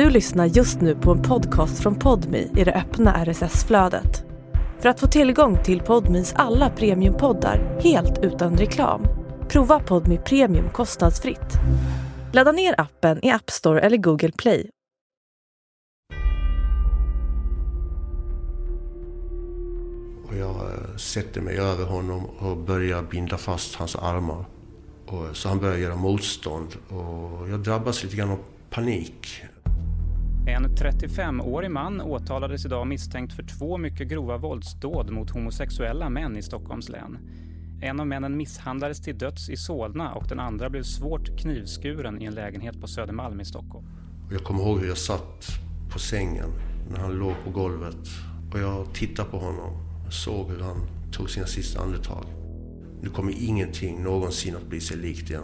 Du lyssnar just nu på en podcast från Podmi i det öppna RSS-flödet. För att få tillgång till Podmis alla premiumpoddar helt utan reklam, prova Podmi Premium kostnadsfritt. Ladda ner appen i App Store eller Google Play. Och jag eh, sätter mig över honom och börjar binda fast hans armar. Och, eh, så han börjar göra motstånd och jag drabbas lite grann av panik. En 35-årig man åtalades idag misstänkt för två mycket grova våldsdåd mot homosexuella män i Stockholms län. En av männen misshandlades till döds i Solna och den andra blev svårt knivskuren i en lägenhet på Södermalm i Stockholm. Jag kommer ihåg hur jag satt på sängen när han låg på golvet. Och jag tittade på honom och såg hur han tog sina sista andetag. Nu kommer ingenting någonsin att bli sig likt igen.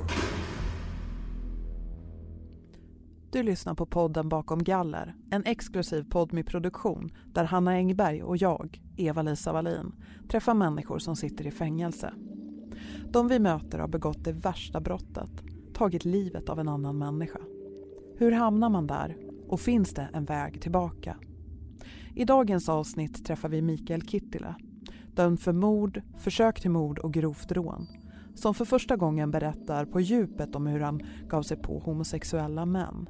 Du lyssnar på podden Bakom galler, en exklusiv podd produktion där Hanna Engberg och jag, Eva-Lisa Wallin, träffar människor som sitter i fängelse. De vi möter har begått det värsta brottet, tagit livet av en annan människa. Hur hamnar man där och finns det en väg tillbaka? I dagens avsnitt träffar vi Mikael Kittilä, dömd för mord, försök till mord och grovt rån som för första gången berättar på djupet om hur han gav sig på homosexuella män.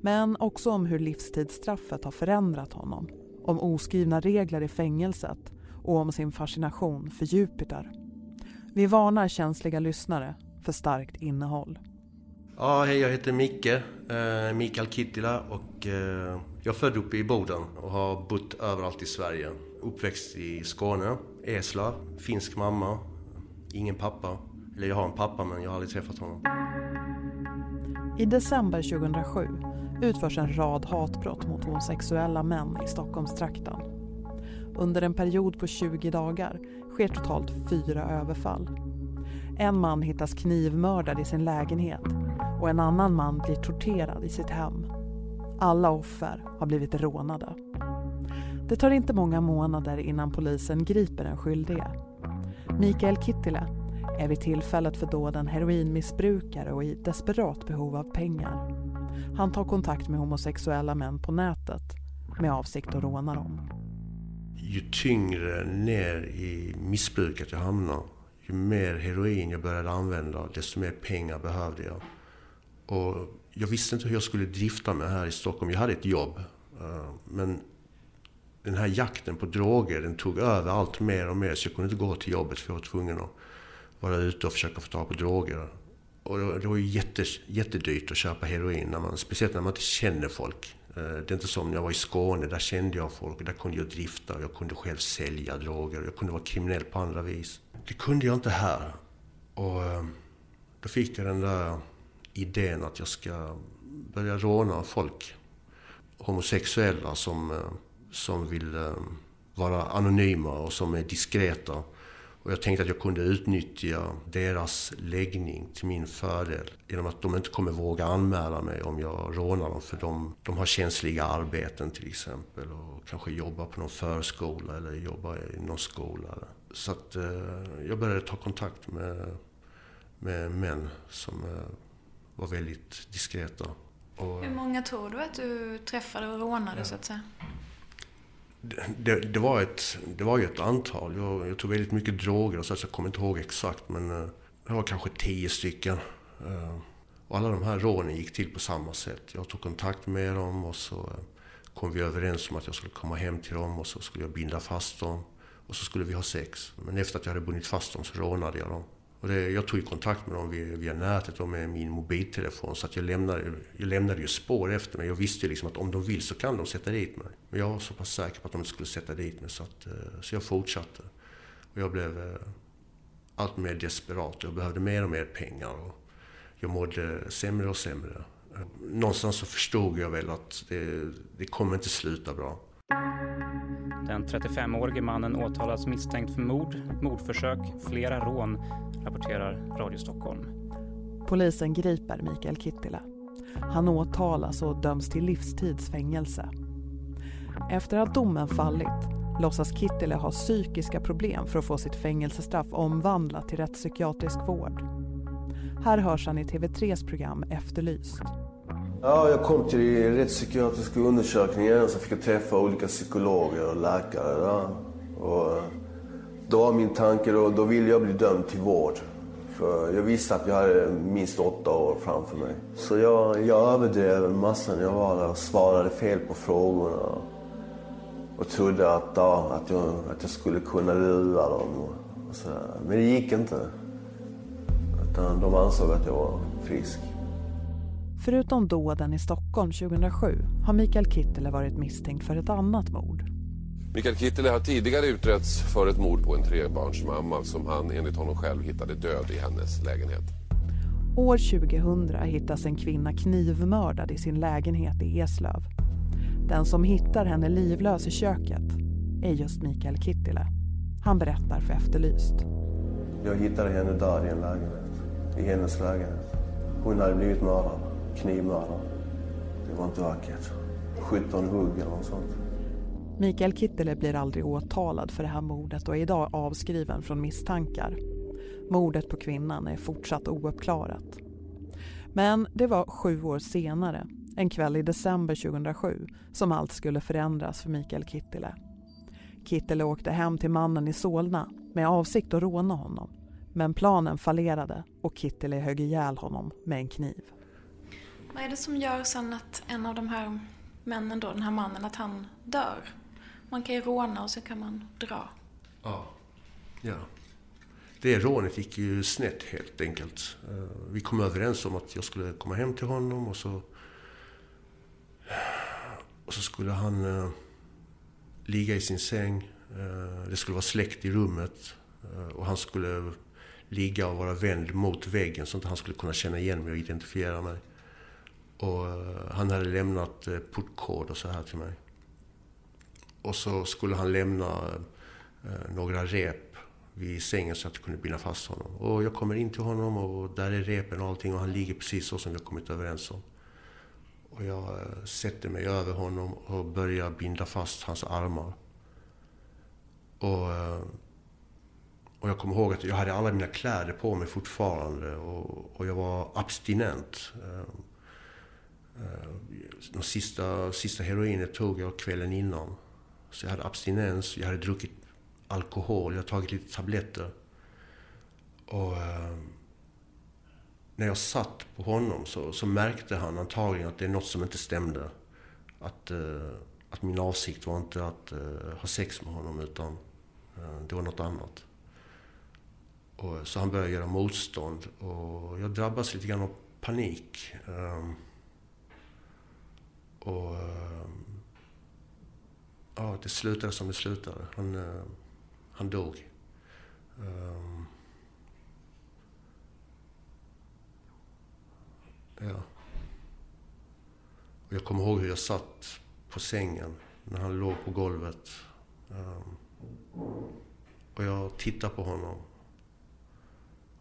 Men också om hur livstidsstraffet har förändrat honom, om oskrivna regler i fängelset och om sin fascination för Jupiter. Vi varnar känsliga lyssnare för starkt innehåll. Ja, hej, jag heter Micke, eh, Mikael Kittila. och eh, jag är född uppe i Boden och har bott överallt i Sverige. Uppväxt i Skåne, Eslöv, finsk mamma, ingen pappa. Eller jag har en pappa men jag har aldrig träffat honom. I december 2007 utförs en rad hatbrott mot homosexuella män i Stockholmstrakten. Under en period på 20 dagar sker totalt fyra överfall. En man hittas knivmördad i sin lägenhet och en annan man blir torterad i sitt hem. Alla offer har blivit rånade. Det tar inte många månader innan polisen griper den skyldige. Mikael Kittilä är vid tillfället för dåden heroinmissbrukare och i desperat behov av pengar. Han tar kontakt med homosexuella män på nätet med avsikt att råna dem. Ju tyngre ner i missbruket jag hamnar, ju mer heroin jag började använda, desto mer pengar behövde jag. Och jag visste inte hur jag skulle drifta mig här i Stockholm. Jag hade ett jobb. Eh, men den här jakten på droger, den tog över allt mer och mer. Så jag kunde inte gå till jobbet för jag var tvungen att vara ute och försöka få tag på droger. Och det var ju jätte, jättedyrt att köpa heroin, när man, speciellt när man inte känner folk. Eh, det är inte som när jag var i Skåne, där kände jag folk och där kunde jag drifta. Jag kunde själv sälja droger, jag kunde vara kriminell på andra vis. Det kunde jag inte här. Och ehm, då fick jag den där idén att jag ska börja råna folk. Homosexuella som, eh, som vill ehm, vara anonyma och som är diskreta. Och jag tänkte att jag kunde utnyttja deras läggning till min fördel. Genom att de inte kommer våga anmäla mig om jag rånar dem. För de, de har känsliga arbeten till exempel. Och kanske jobbar på någon förskola eller jobbar i någon skola. Så att eh, jag började ta kontakt med, med män som eh, var väldigt diskreta. Och, Hur många tror du att du träffade och rånade så att säga? Det, det, var ett, det var ju ett antal. Jag, jag tog väldigt mycket droger, och så jag kommer inte ihåg exakt. Men eh, det var kanske tio stycken. Eh, och alla de här rånen gick till på samma sätt. Jag tog kontakt med dem och så eh, kom vi överens om att jag skulle komma hem till dem och så skulle jag binda fast dem. Och så skulle vi ha sex. Men efter att jag hade bundit fast dem så rånade jag dem. Och det, jag tog ju kontakt med dem via, via nätet och med min mobiltelefon. Så att jag lämnade, jag lämnade ju spår efter mig. Jag visste ju liksom att om de vill så kan de sätta dit mig. Men jag var så pass säker på att de inte skulle sätta dit mig så, att, eh, så jag fortsatte. Och jag blev eh, allt mer desperat. Jag behövde mer och mer pengar. Och jag mådde sämre och sämre. Eh, någonstans så förstod jag väl att det, det kommer inte sluta bra. Den 35-årige mannen åtalas misstänkt för mord, mordförsök, flera rån, rapporterar Radio Stockholm. Polisen griper Mikael Kittilä. Han åtalas och döms till livstidsfängelse. Efter att domen fallit låtsas Kittilä ha psykiska problem för att få sitt fängelsestraff omvandlat till rättspsykiatrisk vård. Här hörs han i TV3s program Efterlyst. Ja, jag kom till rättspsykiatriska undersökningen så fick jag träffa olika psykologer och läkare. Där. Och då var min tanke, då, då ville jag bli dömd till vård. För jag visste att jag hade minst åtta år framför mig. Så jag, jag överdrev en massa när jag var där och svarade fel på frågorna. Och trodde att, ja, att, jag, att jag skulle kunna lura dem. Och så Men det gick inte. Utan de ansåg att jag var frisk. Förutom dåden i Stockholm 2007 har Mikael Kittele varit misstänkt för ett annat mord. Mikael Kittele har tidigare utretts för ett mord på en trebarnsmamma som han enligt honom själv hittade död i hennes lägenhet. År 2000 hittas en kvinna knivmördad i sin lägenhet i Eslöv. Den som hittar henne livlös i köket är just Mikael Kittile. Han berättar för Efterlyst. Jag hittade henne där i en lägenhet. I hennes lägenhet. Hon hade blivit mördad knivmördare. Det var inte vackert. 17 hugg eller något sånt. Mikael Kittele blir aldrig åtalad för det här mordet och är idag avskriven från misstankar. Mordet på kvinnan är fortsatt ouppklarat. Men det var sju år senare, en kväll i december 2007, som allt skulle förändras för Mikael Kittele. Kittele åkte hem till mannen i Solna med avsikt att råna honom. Men planen fallerade och Kittele högg ihjäl honom med en kniv. Vad är det som gör sen att en av de här männen då, den här mannen, att han dör? Man kan ju råna och så kan man dra. Ja. ja. Det rånet gick ju snett helt enkelt. Eh, vi kom överens om att jag skulle komma hem till honom och så... Och så skulle han eh, ligga i sin säng. Eh, det skulle vara släckt i rummet. Och han skulle ligga och vara vänd mot väggen så att han skulle kunna känna igen mig och identifiera mig. Och eh, han hade lämnat eh, portkod och så här till mig. Och så skulle han lämna eh, några rep vid sängen så att jag kunde binda fast honom. Och jag kommer in till honom och där är repen och allting och han ligger precis så som vi har kommit överens om. Och jag sätter mig över honom och börjar binda fast hans armar. Och, och jag kommer ihåg att jag hade alla mina kläder på mig fortfarande och, och jag var abstinent. Eh, det sista, sista heroinet tog jag kvällen innan. Så jag hade abstinens, jag hade druckit alkohol, jag hade tagit lite tabletter. Och eh, när jag satt på honom så, så, märkte han antagligen att det är något som inte stämde. Att, eh, att min avsikt var inte att eh, ha sex med honom utan eh, det var något annat. Och, så han började göra motstånd och jag drabbades lite grann av panik. Ehm, och eh, ja, det slutade som det slutade. Han, eh, han dog. Ehm, ja. Och jag kommer ihåg hur jag satt på sängen när han låg på golvet. Ehm, och jag tittade på honom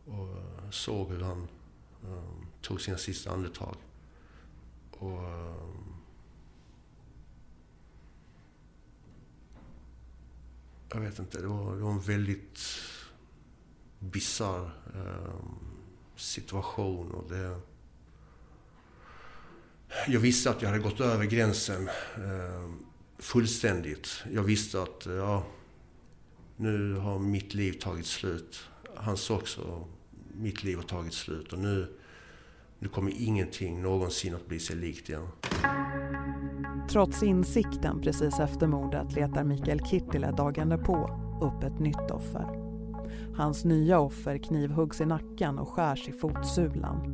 och eh, såg hur han um, tog sina sista andetag. Och jag vet inte, det var, det var en väldigt bisarr eh, situation. Och det, jag visste att jag hade gått över gränsen eh, fullständigt. Jag visste att ja, nu har mitt liv tagit slut. Hans också. Mitt liv har tagit slut och nu, nu kommer ingenting någonsin att bli sig likt igen. Trots insikten precis efter mordet letar Mikael Kittilä dagen därpå upp ett nytt offer. Hans nya offer knivhuggs i nacken och skärs i fotsulan.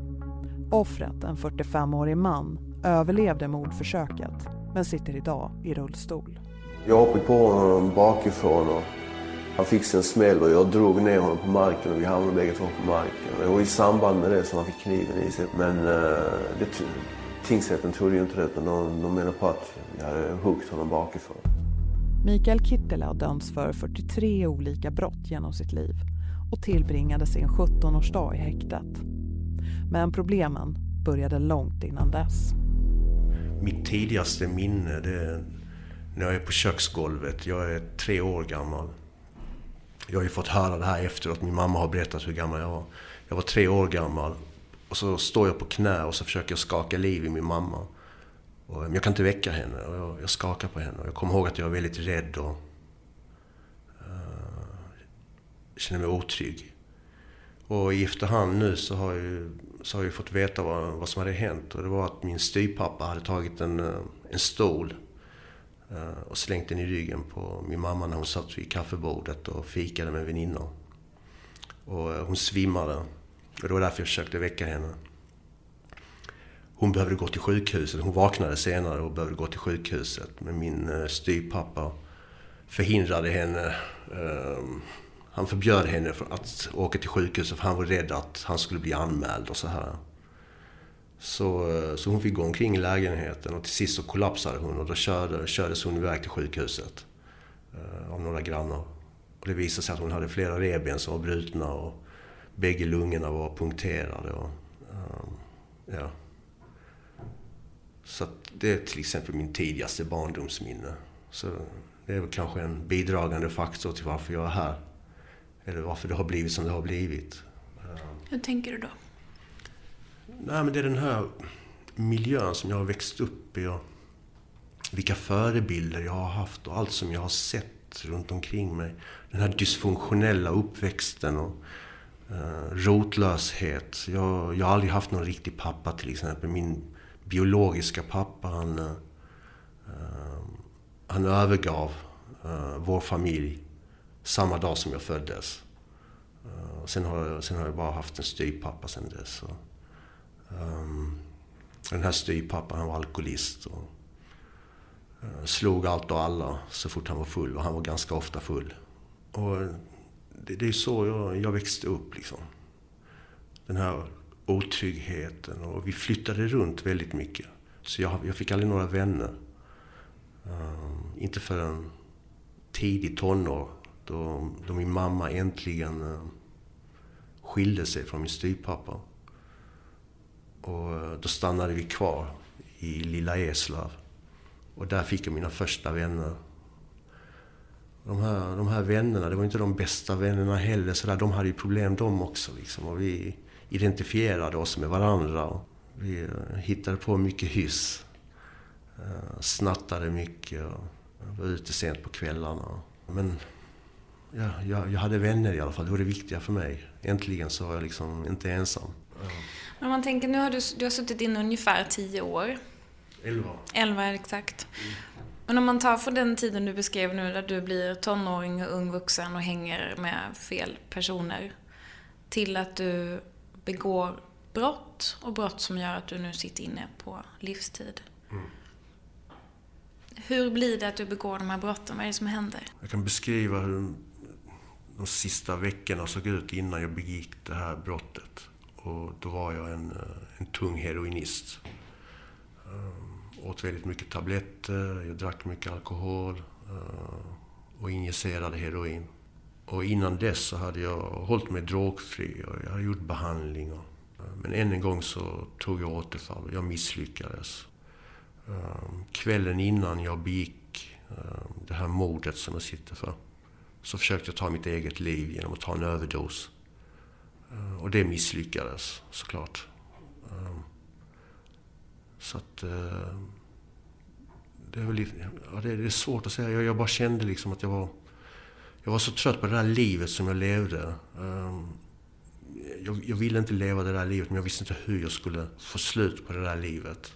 Offret, en 45-årig man, överlevde mordförsöket men sitter idag i rullstol. Jag hoppade på honom bakifrån och han fick sig en smäll och jag drog ner honom på marken och vi hamnade bägge två på marken. Det var i samband med det som han fick kniven i sig. Men eh, det tingsrätten trodde ju inte det utan de, de menade på att jag hade huggit honom bakifrån. Mikael Kittele har dömts för 43 olika brott genom sitt liv och tillbringade sin 17-årsdag i häktet. Men problemen började långt innan dess. Mitt tidigaste minne det är när jag är på köksgolvet. Jag är tre år gammal. Jag har ju fått höra det här efteråt. Min mamma har berättat hur gammal jag var. Jag var tre år gammal och så står jag på knä och så försöker jag skaka liv i min mamma. Och um, jag kan inte väcka henne och jag, jag skakar på henne. Och jag kommer ihåg att jag var väldigt rädd och eh, uh, känner mig otrygg. Och i efterhand nu så har jag, så har jag fått veta vad, vad som hade hänt. Och det var att min styvpappa hade tagit en, eh, en stol uh, och slängt den i ryggen på min mamma när hon satt vid kaffebordet och fikade med väninnor. Och hon svimmade. Och det var därför jag försökte väcka henne. Hon behövde gå till sjukhuset. Hon vaknade senare och behövde gå till sjukhuset. Men min styrpappa styvpappa förhindrade henne. Ehm, han förbjöd henne att åka till sjukhuset för han var rädd att han skulle bli anmäld och så här. Så, eh, så hon fick gå omkring i lägenheten och till sist så kollapsade hon och då körde, kördes hon iväg till sjukhuset. Eh, av några grannar. Och det visade sig att hon hade flera revben som var brutna och bägge lungorna var punkterade. Och, um, ja. Så det är till exempel min tidigaste barndomsminne. Så det är väl kanske en bidragande faktor till varför jag är här. Eller varför det har blivit som det har blivit. Hur tänker du då? Nej, men det är den här miljön som jag har växt upp i och vilka förebilder jag har haft och allt som jag har sett runt omkring mig. Den här dysfunktionella uppväxten och Eh, rotlöshet. Jag, jag har aldrig haft någon riktig pappa till exempel. Min biologiska pappa, han, eh, eh, han övergav vår familj samma dag som jag föddes. Sen, har jag, sen har jag bara haft en styvpappa sen dess. Och, ehm, den här styvpappan, han var alkoholist. Och, slog allt och alla så fort han var full. Och han var ganska ofta full. Och det, det är så jag, jag växte upp liksom. Den här otryggheten och vi flyttade runt väldigt mycket. Så jag, jag fick aldrig några vänner. Um, inte förrän tidigt tonår då, då min mamma äntligen uh, skilde sig från min styvpappa. Och uh, då stannade vi kvar i lilla Eslöv. Och där fick jag mina första vänner. De här, de här vännerna, det var inte de bästa vännerna heller. Så där, de hade ju problem de också. Liksom. Och vi, identifierade oss med varandra. Vi eh, hittade på mycket hyss. Eh, snattade mycket och var ute sent på kvällarna. Men ja, jag, jag hade vänner i alla fall. Det var det viktiga för mig. Äntligen så var jag liksom inte ensam. Men om man tänker, nu har du, du har suttit inne ungefär tio år. Elva. Elva, exakt. Men om man tar från den tiden du beskrev nu, där du blir tonåring och ung vuxen och hänger med fel personer, till att du begår brott och brott som gör att du nu sitter inne på livstid. Mm. Hur blir det att du begår de här brotten? Vad är det som händer? Jag kan beskriva hur de sista veckorna såg ut innan jag begick det här brottet. Och då var jag en, en tung heroinist. Åt väldigt mycket tabletter, jag drack mycket alkohol eh, och injicerade heroin. Och innan dess så hade jag hållit mig drogfri och jag hade gjort behandling. Eh, men än en gång så tog jag återfall och jag misslyckades. Eh, kvällen innan jag begick det här mordet som jag sitter för så försökte jag ta mitt eget liv genom att ta en överdos. Och det misslyckades såklart. Så att... Eh, det är, väl, ja, det, är svårt att säga. Jag, jag bara kände liksom att jag var jag var så trött på det där livet som jag levde. Ehm, jag, jag, ville inte leva det där livet, men jag visste inte hur jag skulle få slut på det där livet.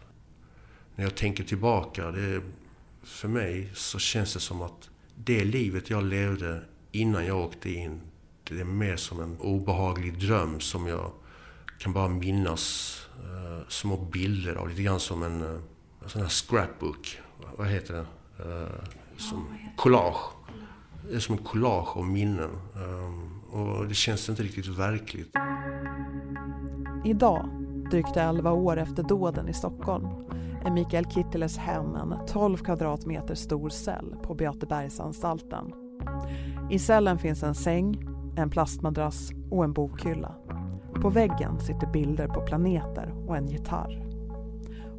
När jag tänker tillbaka, det, för mig så känns det som att det livet jag levde innan jag åkte in, det är mer som en obehaglig dröm som jag kan bara minnas små bilder av. Lite grann som en, uh, en sån här scrapbook. Vad heter det? Uh, som collage är som ett collage av minnen. Um, och det känns inte riktigt verkligt. Idag, drygt 11 år efter dåden i Stockholm, är Mikael Kitteles hem en 12 kvadratmeter stor cell på Beatebergsanstalten. I cellen finns en säng, en plastmadrass och en bokhylla. På väggen sitter bilder på planeter och en gitarr.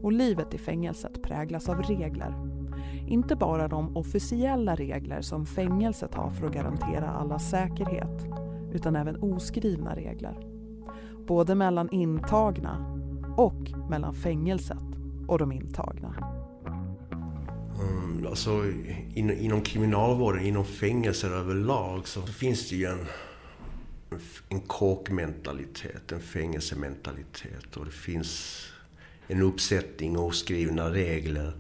Och livet i fängelset präglas av regler inte bara de officiella regler som fängelset har för att garantera allas säkerhet, utan även oskrivna regler. Både mellan intagna och mellan fängelset och de intagna. Mm, alltså, in, inom kriminalvården, inom fängelser överlag så finns det ju en, en kåkmentalitet, en fängelsementalitet och det finns en uppsättning oskrivna regler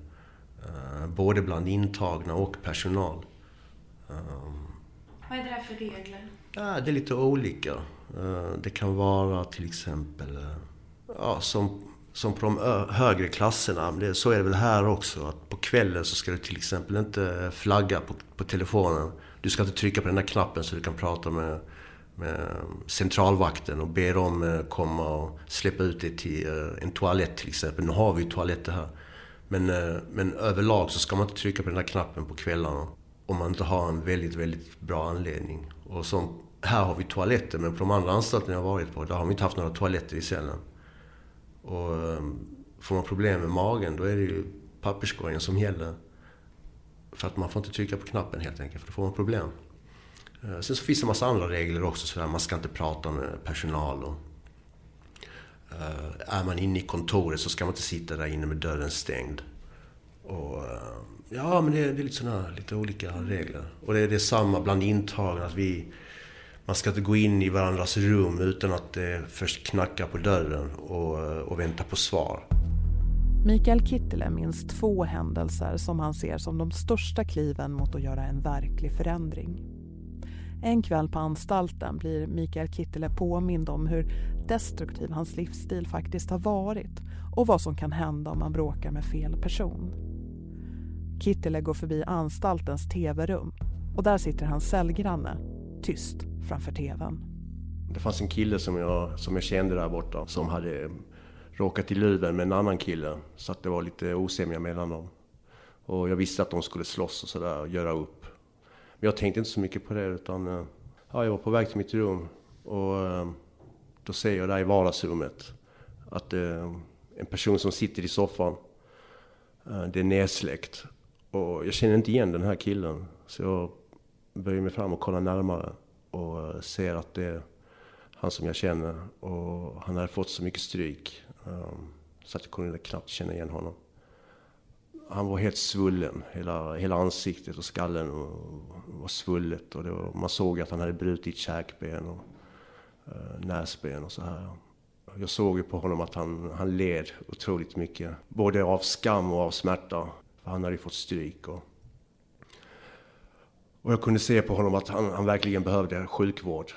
uh, både bland intagna och personal. Um, Vad är det där för regler? Ja, det är lite olika. Uh, det kan vara till exempel uh, ja, som som på de högre klasserna, det, så är det väl här också, att på kvällen så ska du till exempel inte flagga på, på telefonen. Du ska inte trycka på den där knappen så du kan prata med Eh, centralvakten och be dem eh, komma och släppa ut dig till eh, en toalett till exempel. Nu har vi ju toaletter här. Men, men överlag så ska man inte trycka på den där knappen på kvällarna om man inte har en väldigt, väldigt bra anledning. Och som, här har vi toaletter, men på de andra anstalterna jag har varit på, där har vi inte haft några toaletter i cellen. Och ehm, får man problem med magen, då är det ju papperskorgen som gäller. För att man får inte trycka på knappen helt enkelt, för då får man problem. Eh, sen så finns det en massa andra regler också, sådär. man ska inte prata med personal. Och, eh, är man inne i kontoret så ska man inte sitta där inne med dörren stängd. Och, eh, ja, men det är, det är lite såna, lite olika regler. Och det är, det är samma bland intagna, att vi man ska inte gå in i varandras rum utan att det först knackar på dörren och, och vänta på svar. Mikael Kittele minns två händelser som han ser som de största kliven mot att göra en verklig förändring. En kväll på anstalten blir Mikael Kittele påmind om hur destruktiv hans livsstil faktiskt har varit och vad som kan hända om man bråkar med fel person. Kittele går förbi anstaltens tv-rum och där sitter hans cellgranne, tyst framför tvn. Det fanns en kille som jag, som jag kände där borta som hade råkat i luven med en annan kille. Så att det var lite osämja mellan dem. Och jag visste att de skulle slåss och sådär och göra upp. Men jag tänkte inte så mycket på det utan eh, ja, jag var på väg till mitt rum och eh, då ser jag där i vardagsrummet att det är en person som sitter i soffan. Det är nedsläckt. Och jag känner inte igen den här killen. Så jag böjer mig fram och kollar närmare och ser att det är han som jag känner. Och han hade fått så mycket stryk så att jag kunde knappt känna igen honom. Han var helt svullen. Hela, hela ansiktet och skallen var svullet. Och var, man såg att han hade brutit käkben och eh, näsben och så här. Jag såg ju på honom att han, han led otroligt mycket. Både av skam och av smärta. För han hade ju fått stryk. Och, och jag kunde se på honom att han, han verkligen behövde sjukvård.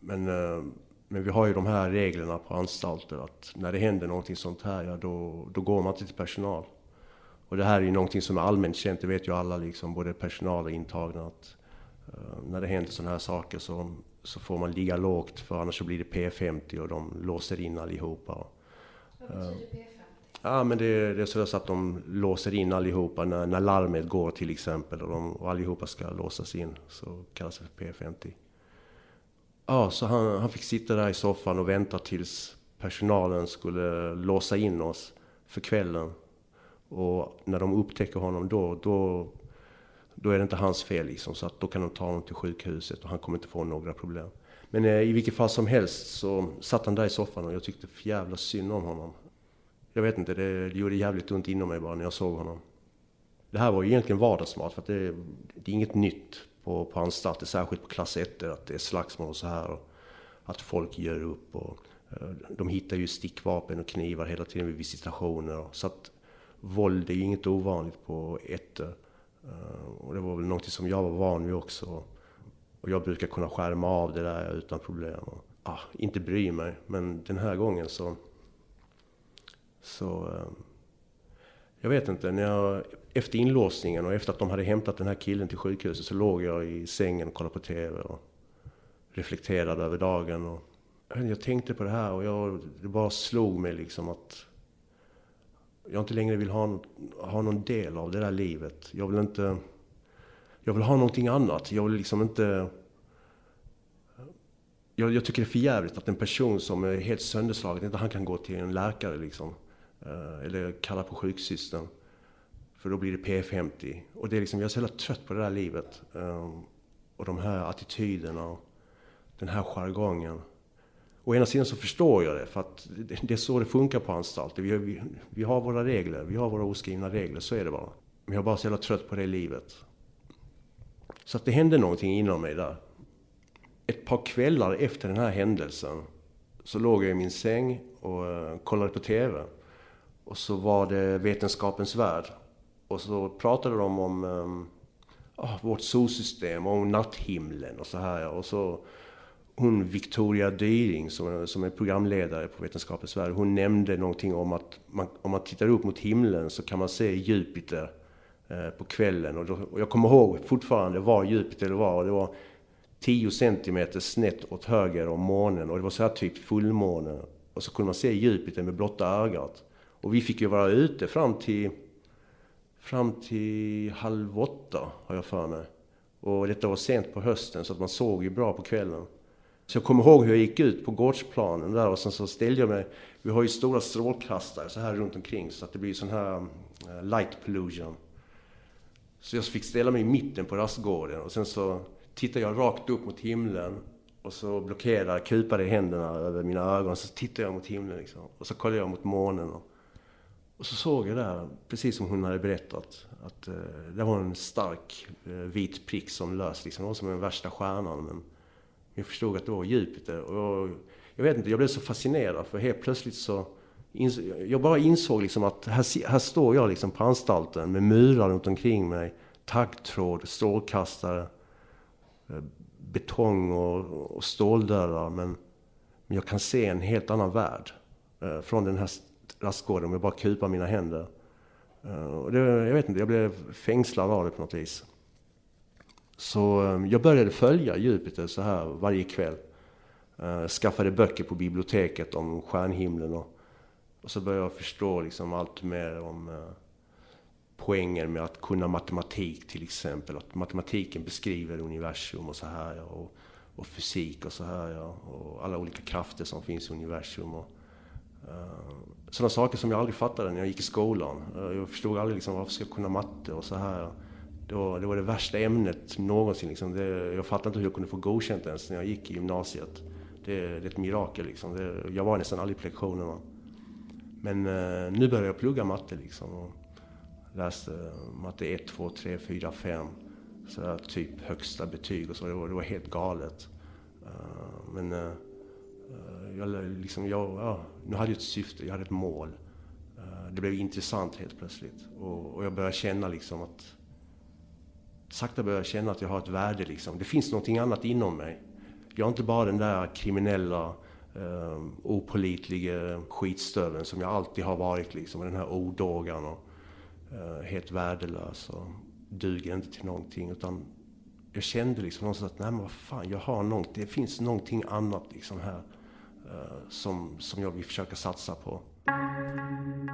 Men, eh, men vi har ju de här reglerna på anstalter att när det händer någonting sånt här, ja då, då går man inte till personal. Och det här är ju någonting som är allmänt känt, det vet ju alla, liksom, både personal och intagna. Att, uh, när det händer sådana här saker så, så får man ligga lågt för annars så blir det P50 och de låser in allihopa. Vad betyder P50? Ja, men det, det är så att de låser in allihopa när, när larmet går till exempel och, de, och allihopa ska låsas in. Så kallas det för P50. Ja, så han, han fick sitta där i soffan och vänta tills personalen skulle låsa in oss för kvällen. Och när de upptäcker honom då, då, då är det inte hans fel liksom. Så att då kan de ta honom till sjukhuset och han kommer inte få några problem. Men eh, i vilket fall som helst så satt han där i soffan och jag tyckte för jävla synd om honom. Jag vet inte, det, det gjorde jävligt ont inom mig bara när jag såg honom. Det här var ju egentligen vardagsmat, för att det, det är inget nytt på, på anstalter, särskilt på klass 1, att det är slagsmål och så här. Och att folk gör upp och eh, de hittar ju stickvapen och knivar hela tiden vid visitationer. Och, så att våld är inget ovanligt på ettor. Eh, och det var väl någonting som jag var van vid också. Och jag brukar kunna skärma av det där utan problem. Och, ah, inte bry mig, men den här gången så så eh, jag vet inte, när jag, efter inlåsningen och efter att de hade hämtat den här killen till sjukhuset så låg jag i sängen och kollade på TV och reflekterade över dagen. Och jag tänkte på det här och jag, det bara slog mig liksom att jag inte längre vill ha, ha någon del av det där livet. Jag vill inte... Jag vill ha någonting annat. Jag vill liksom inte... Jag, jag tycker det är för jävligt att en person som är helt sönderslagen, inte han kan gå till en läkare liksom. Eh, eller kalla på sjuksystern. För då blir det P50. Och det är liksom, jag är så jävla trött på det där livet. Eh, och de här attityderna den här jargongen. Å ena sidan så förstår jag det, för att det är så det funkar på anstalter. Vi, vi, vi har våra regler, vi har våra oskrivna regler, så är det bara. Men jag är bara så jävla trött på det livet. Så att det hände någonting inom mig där. Ett par kvällar efter den här händelsen så låg jag i min säng och eh, kollade på TV. Och så var det Vetenskapens Värld. Och så pratade de om um, vårt solsystem, om natthimlen och så här. Och så hon Victoria Dyring som, som är programledare på Vetenskapens Värld, hon nämnde någonting om att man, om man tittar upp mot himlen så kan man se Jupiter eh, på kvällen. Och, då, och, jag kommer ihåg fortfarande var Jupiter var. Och det var 10 centimeter snett åt höger om månen och det var så här typ fullmåne. Och så kunde man se Jupiter med blotta ögat. Och vi fick ju vara ute fram till, fram till halv åtta, har jag för mig. Och detta var sent på hösten så att man såg ju bra på kvällen. Så jag kommer ihåg hur jag gick ut på gårdsplanen där och sen så ställde jag mig, vi har ju stora strålkastare så här runt omkring så att det blir sån här eh, light pollution. Så jag fick ställa mig i mitten på rastgården och sen så tittade jag rakt upp mot himlen och så blockerade, kupade händerna över mina ögon. Så tittade jag mot himlen liksom. Och så kollade jag mot månen. Och, och så såg jag där, precis som hon hade berättat, att eh, det var en stark eh, vit prick som lös. Liksom. Det var som den värsta stjärnan. Men jag förstod att det var Jupiter. Och jag vet inte, jag blev så fascinerad för helt plötsligt så jag bara insåg liksom att här, här står jag liksom på anstalten med murar runt omkring mig, taggtråd, strålkastare, eh, betong och, och ståldörrar. Men, men jag kan se en helt annan värld eh, från den här rastgården om jag bara kupar mina händer. Eh, och det, jag vet inte, jag blev fängslad av det på något vis. Så eh, jag började följa Jupiter så här varje kväll. Eh, skaffade böcker på biblioteket om stjärnhimlen och, och så började jag förstå liksom allt mer om eh, poängen med att kunna matematik till exempel. Att matematiken beskriver universum och så här och, och fysik och så här ja, och alla olika krafter som finns i universum. Och, uh, sådana saker som jag aldrig fattade när jag gick i skolan. jag förstod aldrig liksom varför ska jag kunna matte och så här. Det var, det var det värsta ämnet någonsin. Liksom. Det, jag fattade inte hur jag kunde få godkänt ens när jag gick i gymnasiet. Det, det är ett mirakel. Liksom. Det, jag var nästan aldrig på lektionerna. Men eh, nu började jag plugga matte liksom. Och läste eh, matte 1, 2, 3, 4, 5. Så där, typ högsta betyg och så. Det var, det var helt galet. Uh, men uh, jag, liksom, jag, ja, nu hade jag ett syfte, jag hade ett mål. Uh, det blev intressant helt plötsligt. Och, och jag började känna liksom att sakta börjar känna att jag har ett värde. Liksom. Det finns någonting annat inom mig. Jag är inte bara den där kriminella, eh, opolitliga skitstöveln som jag alltid har varit. Liksom, den här odågan och eh, helt värdelös och duger inte till någonting. Utan jag kände liksom någonstans att, nej men vad fan, jag har någonting, det finns någonting annat liksom här eh, som, som jag vill försöka satsa på.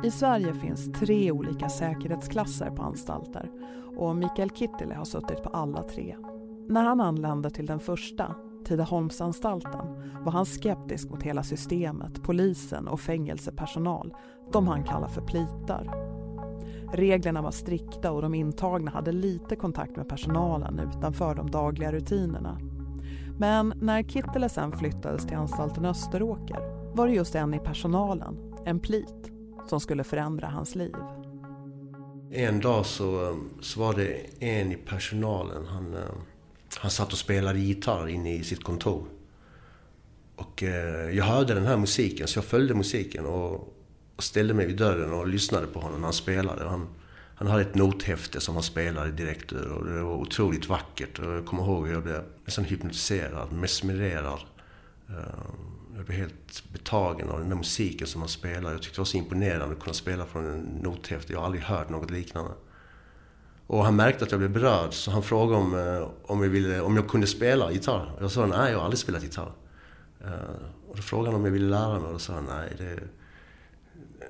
I Sverige finns tre olika säkerhetsklasser på anstalter och Mikael Kittile har suttit på alla tre. När han anlände till den första, Tidaholmsanstalten, var han skeptisk mot hela systemet, polisen och fängelsepersonal, de han kallar för plitar. Reglerna var strikta och de intagna hade lite kontakt med personalen utanför de dagliga rutinerna. Men när Kittilä sen flyttades till anstalten Österåker var det just en i personalen, en plit, som skulle förändra hans liv. En dag så, um, så var det en i personalen. Han, um, han satt och spelade gitarr inne i sitt kontor. Och eh, jag hörde den här musiken, så jag följde musiken och, och ställde mig vid dörren och lyssnade på honom när han spelade. Han, han hade ett nothäfte som han spelade direkt ur och det var otroligt vackert. Och jag kommer ihåg hur jag blev nästan hypnotiserad, mesmererad. Eh, jag blev helt betagen av den där musiken som han spelade. Jag tyckte det var så imponerande att kunna spela från en nothäfte. Jag har aldrig hört något liknande. Och han märkte att jag blev berörd, så han frågade om, eh, om, jag, ville, om jag kunde spela gitarr. Och jag sa nej, jag har aldrig spelat gitarr. Eh, och då frågade han om jag ville lära mig och då sa han nej, det,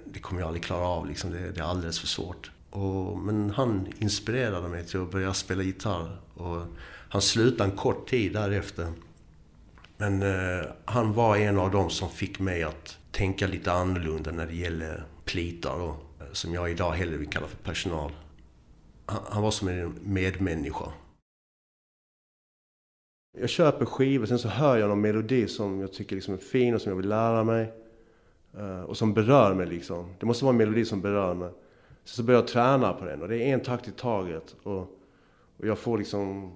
det kommer jag aldrig klara av. Liksom. Det, det är alldeles för svårt. Och, men han inspirerade mig till att börja spela gitarr. Och han slutade en kort tid därefter. Men eh, han var en av dem som fick mig att tänka lite annorlunda när det gäller plitar då, eh, som jag idag hellre vill kalla för personal. Han, han var som en medmänniska. Jag köper skivor, sen så hör jag någon melodi som jag tycker liksom är fin och som jag vill lära mig. Eh, och som berör mig liksom. Det måste vara en melodi som berör mig. Sen Så börjar jag träna på den och det är en takt i taget. Och, och jag får liksom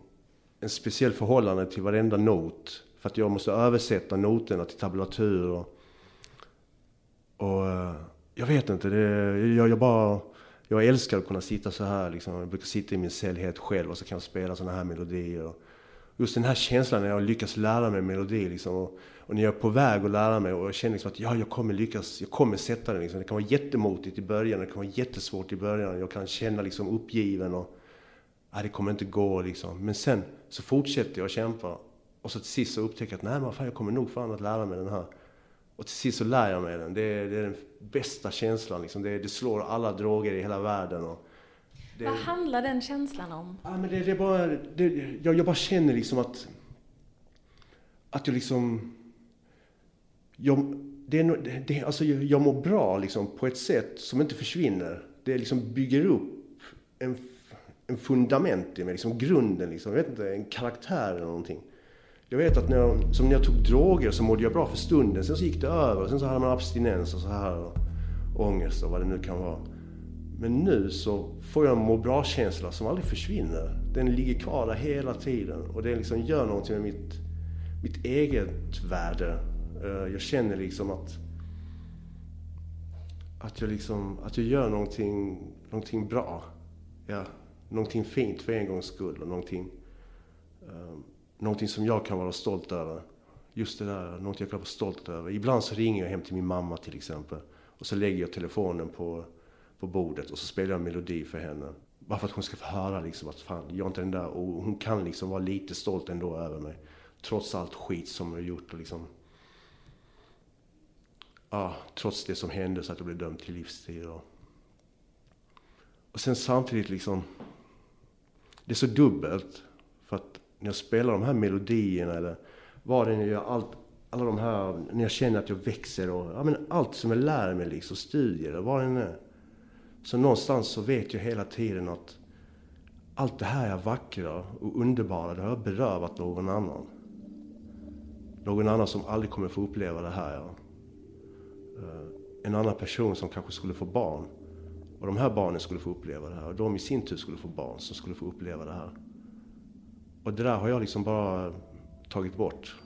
en speciell förhållande till varenda not. För att jag måste översätta noterna till tablatur. Och, och eh, jag vet inte, det, jag, jag bara... Jag älskar att kunna sitta så här liksom. Jag brukar sitta i min cell helt själv och så kan jag spela sådana här melodier. Och just den här känslan när jag lyckas lära mig melodi liksom. Och, och när jag är på väg att lära mig och jag känner liksom att ja, jag kommer lyckas, jag kommer sätta den liksom. Det kan vara jättemotigt i början, det kan vara jättesvårt i början. Jag kan känna liksom uppgiven och ja, det kommer inte gå liksom. Men sen så fortsätter jag att kämpa. Och så till sist så upptäcker jag att nej men fan, jag kommer nog fan att lära mig den här. Och till sist så lär jag mig den. Det är, det är den bästa känslan liksom. Det, det, slår alla droger i hela världen. Och det, Vad handlar den känslan om? Ja, men det, det är bara, jag, jag bara känner liksom att, att jag liksom, jag, det är, det, alltså jag, jag mår bra liksom på ett sätt som inte försvinner. Det liksom bygger upp en, en fundament i mig, liksom grunden liksom. Jag vet inte, en karaktär eller någonting. Jag vet att när jag, som när jag tog droger så mådde jag bra för stunden. Sen så gick det över. Sen så hade man abstinens och så här. Och ångest och vad det nu kan vara. Men nu så får jag en må bra-känsla som aldrig försvinner. Den ligger kvar där hela tiden. Och det liksom gör någonting med mitt, mitt eget värde. Eh, jag känner liksom att att jag liksom, att jag gör någonting, någonting bra. Ja, någonting fint för en gångs skull och någonting um, någonting som jag kan vara stolt över. Just det där, någonting jag kan vara stolt över. Ibland så ringer jag hem till min mamma till exempel. Och så lägger jag telefonen på, på bordet och så spelar jag en melodi för henne. Bara för att hon ska få höra liksom att fan, jag är inte den där. Och hon kan liksom vara lite stolt ändå över mig. Trots allt skit som jag har gjort och liksom... Ja, trots det som hände så att jag blev dömd till livstid och... Och sen samtidigt liksom... Det är så dubbelt. För att när jag spelar de här melodierna eller vad det nu gör, allt, alla de här, när jag känner att jag växer och ja, men allt som jag lär mig liksom, studier eller vad det än är. Så någonstans så vet jag hela tiden att allt det här är vackra och underbara, det har jag berövat någon annan. Någon annan som aldrig kommer få uppleva det här. Ja. Eh, en annan person som kanske skulle få barn. Och de här barnen skulle få uppleva det här. Och de i sin tur skulle få barn som skulle få uppleva det här. Och det där har jag liksom bara tagit bort.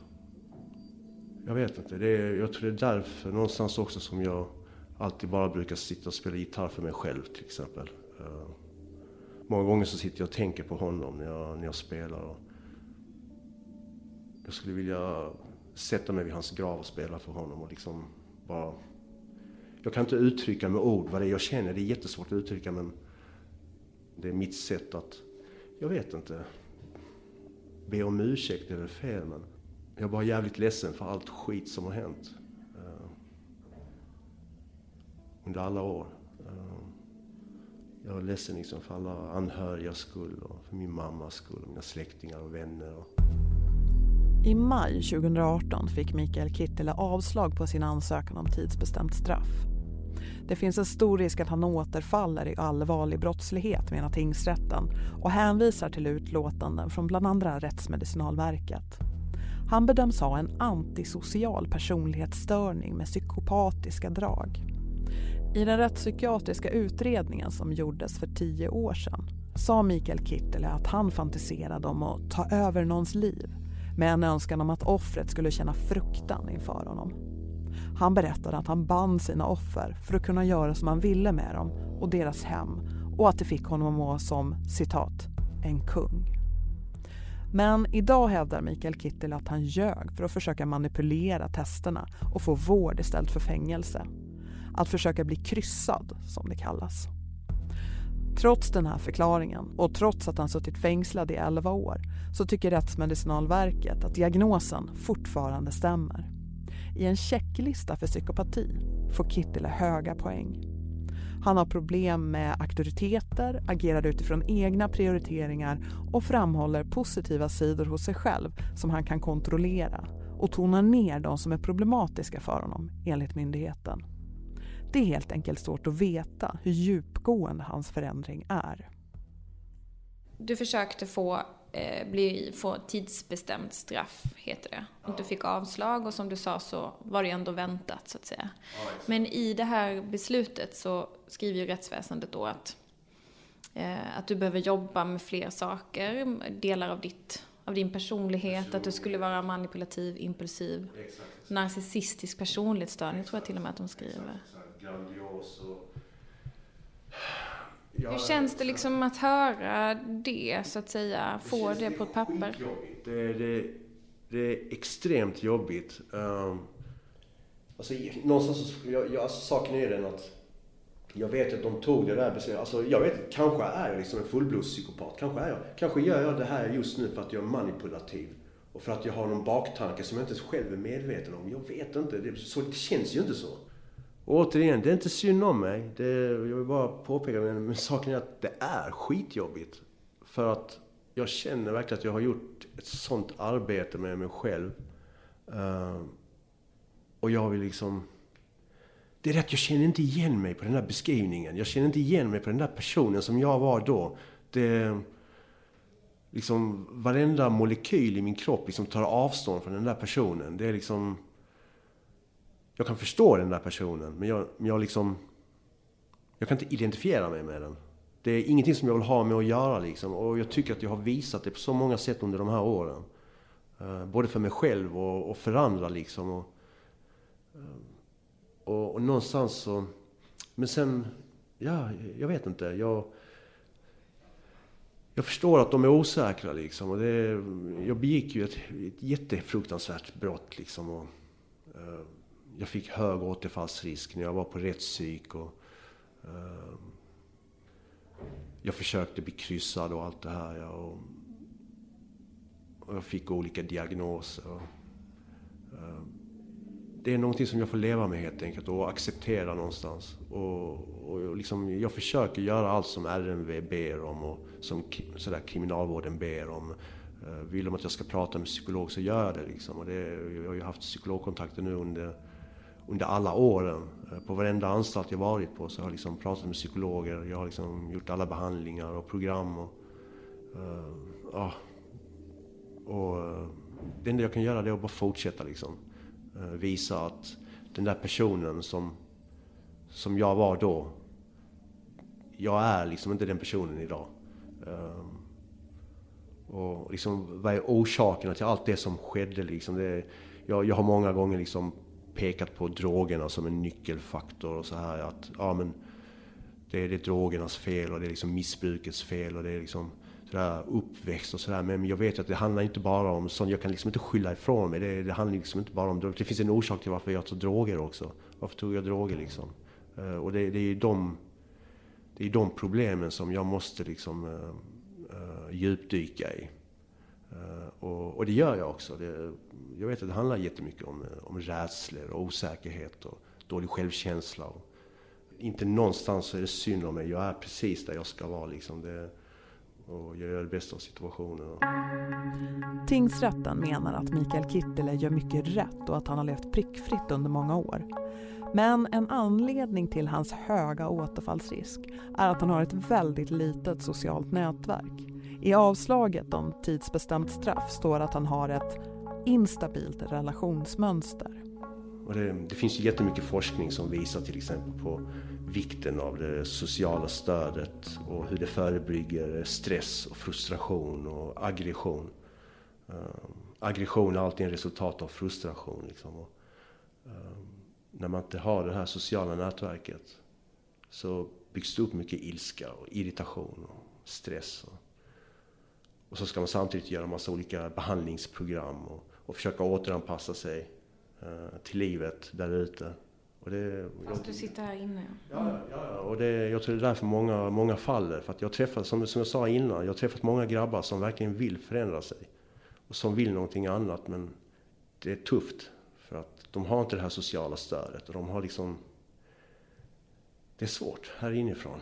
Jag vet inte. Det är, jag tror det är därför någonstans också som jag alltid bara brukar sitta och spela gitarr för mig själv till exempel. Uh, många gånger så sitter jag och tänker på honom när jag, när jag spelar. Och jag skulle vilja sätta mig vid hans grav och spela för honom och liksom bara... Jag kan inte uttrycka med ord vad det är jag känner. Det är jättesvårt att uttrycka men det är mitt sätt att... Jag vet inte be om ursäkt är väl fel, men jag är bara jävligt ledsen för allt skit som har hänt. Uh, under alla år. Uh, jag är ledsen liksom för alla anhörigas skull och för min mammas skull och mina släktingar och vänner. Och... I maj 2018 fick Mikael Kittilä avslag på sin ansökan om tidsbestämt straff. Det finns en stor risk att han återfaller i allvarlig brottslighet menar tingsrätten och hänvisar till utlåtanden från bland andra Rättsmedicinalverket. Han bedöms ha en antisocial personlighetsstörning med psykopatiska drag. I den rättspsykiatriska utredningen som gjordes för tio år sedan sa Mikael Kittelä att han fantiserade om att ta över någons liv med en önskan om att offret skulle känna fruktan inför honom. Han berättade att han band sina offer för att kunna göra som han ville med dem och deras hem och att det fick honom att må som, citat, en kung. Men idag hävdar Mikael Kittel att han ljög för att försöka manipulera testerna och få vård istället för fängelse. Att försöka bli kryssad, som det kallas. Trots den här förklaringen och trots att han suttit fängslad i 11 år så tycker Rättsmedicinalverket att diagnosen fortfarande stämmer. I en checklista för psykopati får Kittilä höga poäng. Han har problem med auktoriteter, agerar utifrån egna prioriteringar och framhåller positiva sidor hos sig själv som han kan kontrollera och tonar ner de som är problematiska för honom, enligt myndigheten. Det är helt enkelt svårt att veta hur djupgående hans förändring är. Du försökte få eh, bli, få tidsbestämt straff, heter det. Och du fick avslag och som du sa så var det ändå väntat, så att säga. Men i det här beslutet så skriver ju rättsväsendet då att, eh, att du behöver jobba med fler saker, delar av ditt av din personlighet, att du skulle vara manipulativ, impulsiv, narcissistisk personlighetsstörning tror jag till och med att de skriver. Grandios och... Hur känns det liksom att höra det, så att säga, få det på ett papper? Det, det, det är extremt jobbigt. Um, alltså, någonstans, jag, jag, alltså, saken är den att jag vet att de tog det där beslutet. Alltså, jag vet, kanske är jag liksom en fullblodspsykopat. Kanske är jag. Kanske gör jag det här just nu för att jag är manipulativ. Och för att jag har någon baktanke som jag inte själv är medveten om. Jag vet inte. Det, så, det känns ju inte så. Och återigen, det är inte synd om mig. Det, jag vill bara påpeka, men, men saken är att det är skitjobbigt. För att jag känner verkligen att jag har gjort ett sånt arbete med mig själv. Uh, och jag vill liksom... Det är rätt, jag känner inte igen mig på den där beskrivningen. Jag känner inte igen mig på den där personen som jag var då. Det... Liksom, varenda molekyl i min kropp liksom tar avstånd från den där personen. Det är liksom... Jag kan förstå den där personen, men jag, men jag liksom... Jag kan inte identifiera mig med den. Det är ingenting som jag vill ha med att göra liksom. Och jag tycker att jag har visat det på så många sätt under de här åren. Uh, både för mig själv och, och för andra liksom. Och, eh, och, och, någonstans så... Men sen... Ja, jag vet inte. Jag... Jag förstår att de är osäkra liksom. Och det, jag begick ju ett, ett jättefruktansvärt brott liksom. Och, uh, jag fick hög återfallsrisk när jag var på rättspsyk. Och, eh, jag försökte bli kryssad och allt det här. Ja, och, och jag fick olika diagnoser. Och, eh, det är någonting som jag får leva med helt enkelt och acceptera någonstans. Och, och liksom, jag försöker göra allt som RMV ber om och som sådär, kriminalvården ber om. Eh, vill de att jag ska prata med psykolog så gör jag det. Liksom. Och det jag har ju haft psykologkontakter nu under under alla åren. Eh, på varenda anstalt jag varit på så har jag liksom pratat med psykologer. Jag har liksom gjort alla behandlingar och program. Och, uh, och uh, det enda jag kan göra det är att bara fortsätta liksom. Uh, visa att den där personen som, som jag var då, jag är liksom inte den personen idag. och liksom, vad är orsakerna till allt det som skedde liksom? Det, jag, jag har många gånger liksom pekat på drogerna som en nyckelfaktor och så här att ja men det är, det är drogernas fel och det är liksom missbrukets fel och det är liksom sådär uppväxt och sådär. Men jag vet att det handlar inte bara om sånt. Jag kan liksom inte skylla ifrån mig. Det, det handlar liksom inte bara om droger. Det finns en orsak till varför jag tar droger också. Varför tog jag droger liksom? Uh, och det, det är ju de, det är de problemen som jag måste liksom uh, uh, djupdyka i. Och, och, det gör jag också. Det, jag vet att det handlar jättemycket om, om rädslor och osäkerhet och dålig självkänsla. Och inte någonstans är det synd om mig. Jag är precis där jag ska vara. Liksom. Det, och jag gör det bästa av situationen. Tingsrätten menar att Mikael Kittilä gör mycket rätt och att han har levt prickfritt under många år. Men en anledning till hans höga återfallsrisk är att han har ett väldigt litet socialt nätverk. I avslaget om tidsbestämt straff står att han har ett instabilt relationsmönster. Och det, det finns ju jättemycket forskning som visar till exempel på vikten av det sociala stödet och hur det förebygger stress och frustration och aggression. Uh, aggression är alltid en resultat av frustration. Liksom. Och, uh, när man inte har det här sociala nätverket så byggs det upp mycket ilska och irritation och stress. Och, och så ska man samtidigt göra massa olika behandlingsprogram och, och försöka återanpassa sig uh, till livet där ute. Och det, Fast du sitter här inne? Ja, ja, och det, jag tror det är därför många, många faller. För att jag träffat, som, som jag sa innan, jag har träffat många grabbar som verkligen vill förändra sig. Och som vill någonting annat, men det är tufft. För att de har inte det här sociala stödet och de har liksom... Det är svårt här inifrån.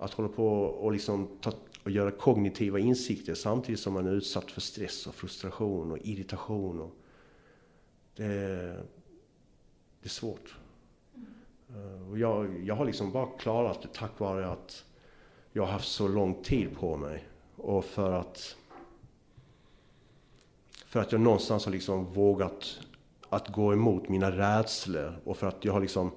Att hålla på och liksom ta och göra kognitiva insikter samtidigt som man är utsatt för stress och frustration och irritation. Och det, det är svårt. Eh, och jag, jag har liksom bara klarat det tack vare att jag har haft så lång tid på mig. Och för att För att jag någonstans har liksom vågat att gå emot mina rädslor och för att jag har liksom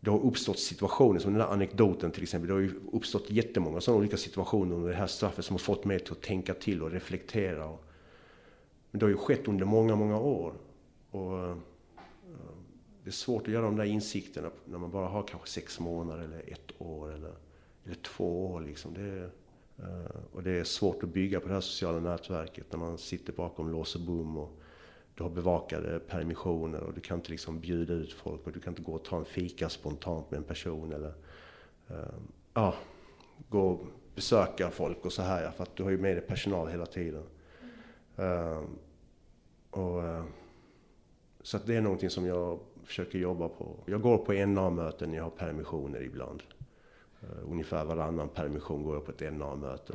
det har uppstått situationer, som den där anekdoten till exempel. Det har ju uppstått jättemånga sådana olika situationer under det här straffet som har fått mig till att tänka till och reflektera. Men det har ju skett under många, många år. Och eh, det är svårt att göra de där insikterna när man bara har kanske sex månader eller ett år eller, eller två år. Liksom. Det, eh, och det är svårt att bygga på det här sociala nätverket när man sitter bakom lås och bom och du har bevakade permissioner och du kan inte liksom bjuda ut folk och du kan inte gå och ta en fika spontant med en person eller uh, ja, gå och besöka folk och så här för att du har ju med dig personal hela tiden. Uh, och, uh, så att det är någonting som jag försöker jobba på. Jag går på NA-möten när jag har permissioner ibland. Uh, ungefär varannan permission går jag på ett NA-möte.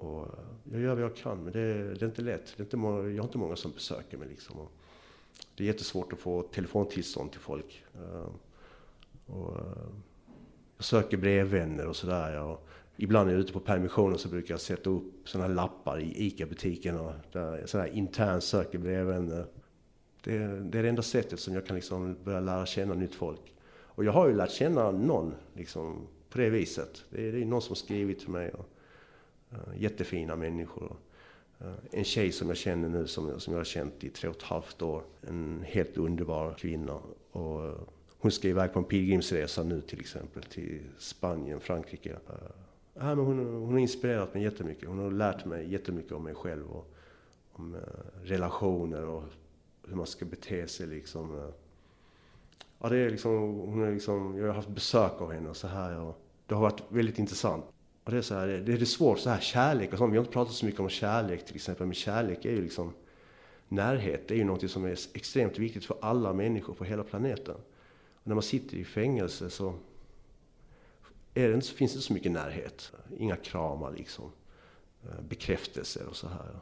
Och jag gör vad jag kan, men det är, det är inte lätt. Det är inte många, jag har inte många som besöker mig. Liksom. Och det är jättesvårt att få telefontillstånd till folk. Eh, och, eh, jag söker brevvänner och sådär. Ibland när jag är ute på permissioner så brukar jag sätta upp sådana här lappar i ICA-butiken. Och där, sådär internt söker brevvänner. Det, det, är det enda sättet som jag kan liksom börja lära känna nytt folk. Och jag har ju lärt känna någon liksom, på det viset. Det är, det är någon som skrivit till mig. Och, Eh, jättefina människor. Uh, en tjej som jag känner nu, som, som jag har känt i tre och ett halvt år. En helt underbar kvinna. Och, uh, hon ska iväg på en pilgrimsresa nu till exempel till Spanien, Frankrike. Ja, men hon, hon har inspirerat mig jättemycket. Hon har lärt mig jättemycket om mig själv och om relationer och hur man ska bete sig liksom. Ja, det är liksom, hon är liksom, jag har haft besök av henne och så här. Och det har varit väldigt intressant. Och det är så här, det är svårt så här kärlek och sånt. Vi har inte pratat så mycket om kärlek till exempel. Men kärlek är ju liksom närhet. Det är ju något som är extremt viktigt för alla människor på hela planeten. Och när man sitter i fängelse så, är det inte, finns det inte så mycket närhet. Inga kramar liksom. Eh, bekräftelser och så här.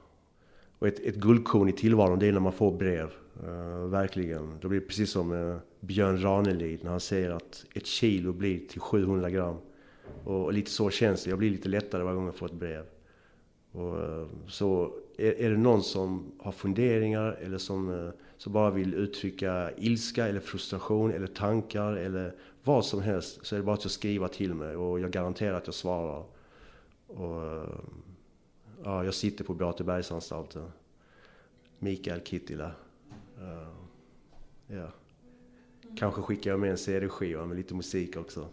Och ett, ett guldkorn i tillvaron det är när man får brev. Uh, verkligen. Då blir det precis som uh, Björn Ranelid när han säger att ett kilo blir till 700 gram. Och lite så känns det. Jag blir lite lättare varje gång jag får ett brev. Och, eh, så är, är det någon som har funderingar eller som, eh, som bara vill uttrycka ilska eller frustration eller tankar eller vad som helst så är det bara att skriva till mig och jag garanterar att jag svarar. Och, eh, ja, jag sitter på Beatebergsanstalten. Mikael Kittila. Uh, ja. Kanske skickar jag med en CD-skiva med lite musik också.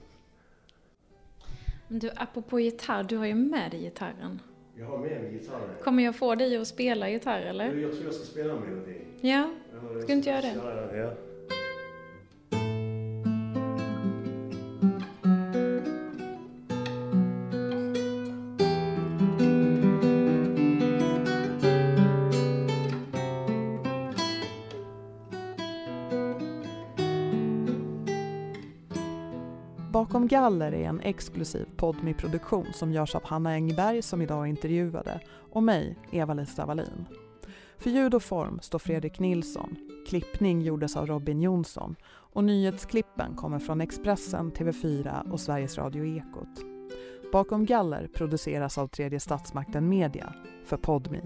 Men du, apropå gitarr, du har ju med dig gitarren. Jag har med mig gitarren. Kommer jag få dig att spela gitarr eller? Jag tror jag ska spela en melodi. Ja, ska du inte göra det? Ja. Bakom galler är en exklusiv podmi produktion som görs av Hanna Engberg som idag intervjuade och mig, Eva-Lisa Wallin. För ljud och form står Fredrik Nilsson. Klippning gjordes av Robin Jonsson och nyhetsklippen kommer från Expressen, TV4 och Sveriges Radio Ekot. Bakom galler produceras av Tredje Statsmakten Media för Podmi.